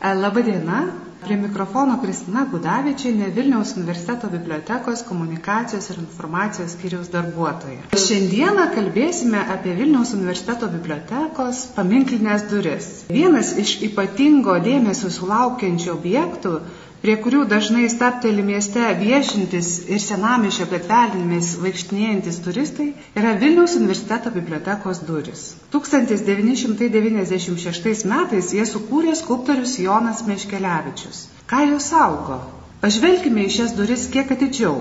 Labadiena, Prie mikrofono Kristina Gudavičiane, Vilniaus universiteto bibliotekos komunikacijos ir informacijos skyriaus darbuotoja. Šiandieną kalbėsime apie Vilniaus universiteto bibliotekos paminklinės duris. Vienas iš ypatingo dėmesio sulaukiančių objektų prie kurių dažnai stapteli mieste viešintis ir senamišio gatvelėmis vaikštinėjantis turistai, yra Vilniaus universiteto bibliotekos duris. 1996 metais jie sukūrė skulptorius Jonas Meškelevičius. Ką jos saugo? Pažvelkime į šias duris kiek atidžiau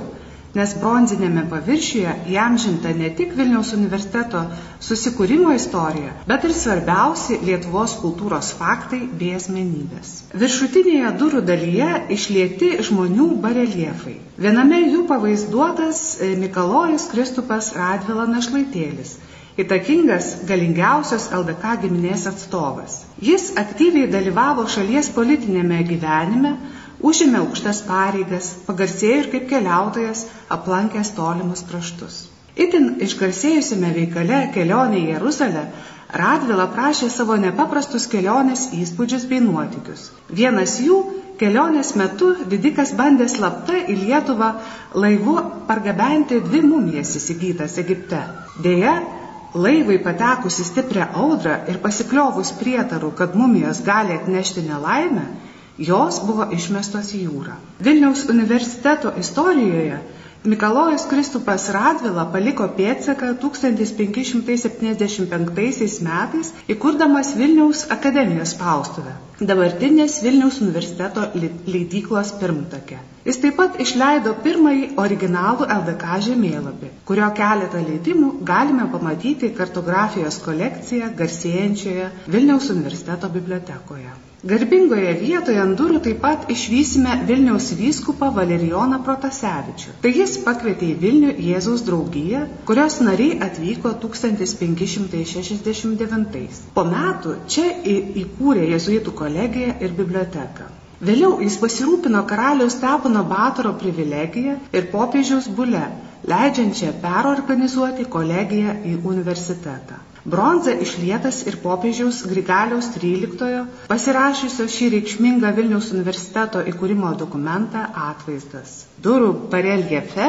nes bronzinėme paviršiuje įamžinta ne tik Vilniaus universiteto susikūrimo istorija, bet ir svarbiausi Lietuvos kultūros faktai bei asmenybės. Viršutinėje durų dalyje išlieti žmonių bareliefai. Viename jų pavaizduotas Mikalojus Kristupas Radvila Našlaitėlis įtakingas galingiausios LDK giminės atstovas. Jis aktyviai dalyvavo šalies politinėme gyvenime, užėmė aukštas pareigas, pagarsėjo ir kaip keliautojas, aplankęs tolimus kraštus. Itin išgarsėjusiame veikale kelionė į Jeruzalę Radvila prašė savo nepaprastus kelionės įspūdžius bei nuotykius. Vienas jų kelionės metu didikas bandė slapta į Lietuvą laivu pargabenti dvi mumijas įsigytas Egipte. Deja, laivai patekus į stiprią audrą ir pasikliovus prietarų, kad mumijos gali atnešti nelaimę, jos buvo išmestos į jūrą. Vilniaus universiteto istorijoje Mikalojus Kristupas Radvila paliko pėdsaką 1575 metais, įkurdamas Vilniaus akademijos spaustuvę, dabartinės Vilniaus universiteto leidyklos pirmtakė. Jis taip pat išleido pirmąjį originalų LDK žemėlapį, kurio keletą leidimų galime pamatyti kartografijos kolekciją garsėjančioje Vilniaus universiteto bibliotekoje. Garbingoje vietoje ant durų taip pat išvysime Vilniaus vyskupą Valerijoną Protasevičių. Tai jis pakvietė į Vilnių Jėzaus draugiją, kurios nariai atvyko 1569. Po metų čia įkūrė jėzuitų kolegiją ir biblioteką. Vėliau jis pasirūpino karaliaus Stepono Batoro privilegiją ir popiežiaus bule, leidžiančią perorganizuoti kolegiją į universitetą. Bronza išlietas ir popiežiaus Grigaliaus XIII pasirašysio šį reikšmingą Vilniaus universiteto įkūrimo dokumentą atvaizdas. Durų bareljefe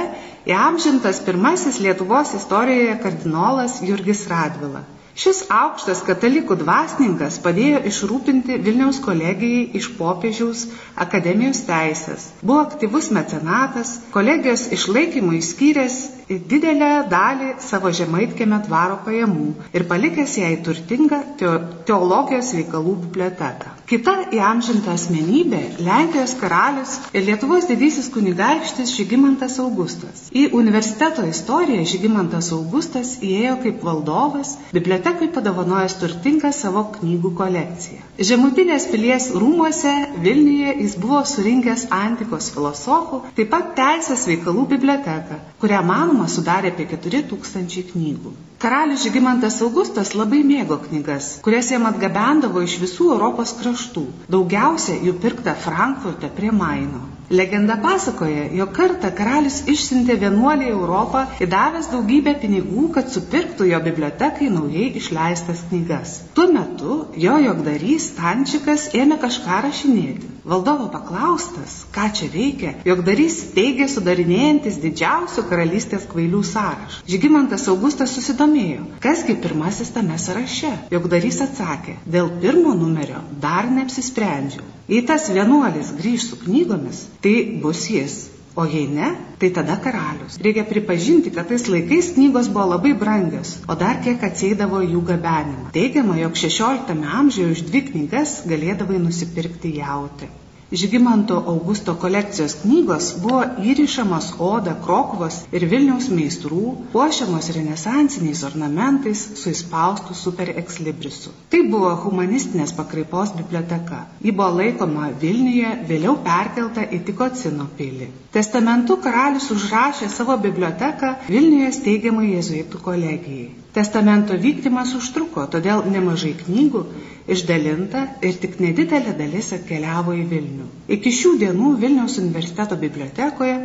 įamžintas pirmasis Lietuvos istorijoje kardinolas Jurgis Radvila. Šis aukštas katalikų dvasininkas padėjo išrūpinti Vilniaus kolegijai iš popiežiaus akademijos teisės. Buvo aktyvus mecenatas, kolegijos išlaikymui skyręs didelę dalį savo žemaitkėme dvaro pajamų ir palikęs jai turtingą teologijos reikalų biblioteką. Kita įamžinta asmenybė - Lenkijos karalius ir Lietuvos didysis kunigaikštis Žygimantas Augustas. Į universiteto istoriją Žygimantas Augustas įėjo kaip valdovas, bibliotekai padovanojęs turtingą savo knygų kolekciją. Žemutinės pilies rūmuose Vilniuje jis buvo surinkęs antikos filosofų, taip pat teisės veikalų biblioteką, kurią manoma sudarė apie 4000 knygų. Karalius Žygimantas Augustas labai mėgo knygas, kurias jam atgabendavo iš visų Europos kraštų. Daugiausia jų pirkta Frankfurte prie Maino. Legenda pasakoja, jog kartą karalius išsiuntė vienuolį į Europą įdavęs daugybę pinigų, kad supirktų jo bibliotekai naujai išleistas knygas. Tuo metu jo jogdarys Stančikas ėmė kažką rašinėti. Valdovo paklaustas, ką čia veikia, jogdarys teigė sudarinėjantis didžiausių karalystės kvailių sąrašą. Žygimantas Augustas susidomėjo, kasgi pirmasis tame sąraše. Jogdarys atsakė, dėl pirmo numerio dar neapsisprendžiau. Jei tas vienuolis grįž su knygomis, tai bus jis. O jei ne, tai tada karalius. Reikia pripažinti, kad tais laikais knygos buvo labai brangios, o dar kiek atsėdavo jų gabenimą. Teigiama, jog 16 amžiuje už dvi knygas galėdavai nusipirkti jauti. Žygimanto Augusto kolekcijos knygos buvo įrišamos Oda, Krokuvos ir Vilniaus meistrų, puošiamos renesansiniais ornamentais su įspaustu super ekslibrisu. Tai buvo humanistinės pakraipos biblioteka. Ji buvo laikoma Vilniuje, vėliau perkelta į Tikocino pilį. Testamentu karalius užrašė savo biblioteką Vilniuje steigiamai jėzuitų kolegijai. Testamento vykdymas užtruko, todėl nemažai knygų išdalinta ir tik nedidelė dalis atkeliavo į Vilnių. Iki šių dienų Vilniaus universiteto bibliotekoje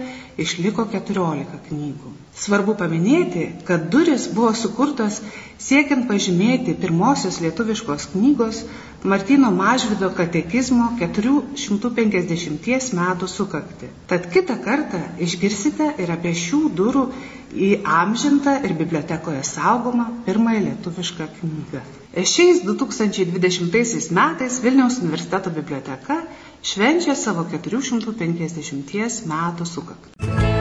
išliko 14 knygų. Svarbu paminėti, kad duris buvo sukurtos siekiant pažymėti pirmosios lietuviškos knygos Martino Mažvido katekizmo 450 metų sukakti. Tad kitą kartą išgirsite ir apie šių durų įamžintą ir bibliotekoje saugomą pirmąją lietuvišką knygą. Šiais 2020 metais Vilniaus universiteto biblioteka švenčia savo 450 metų sukaktį.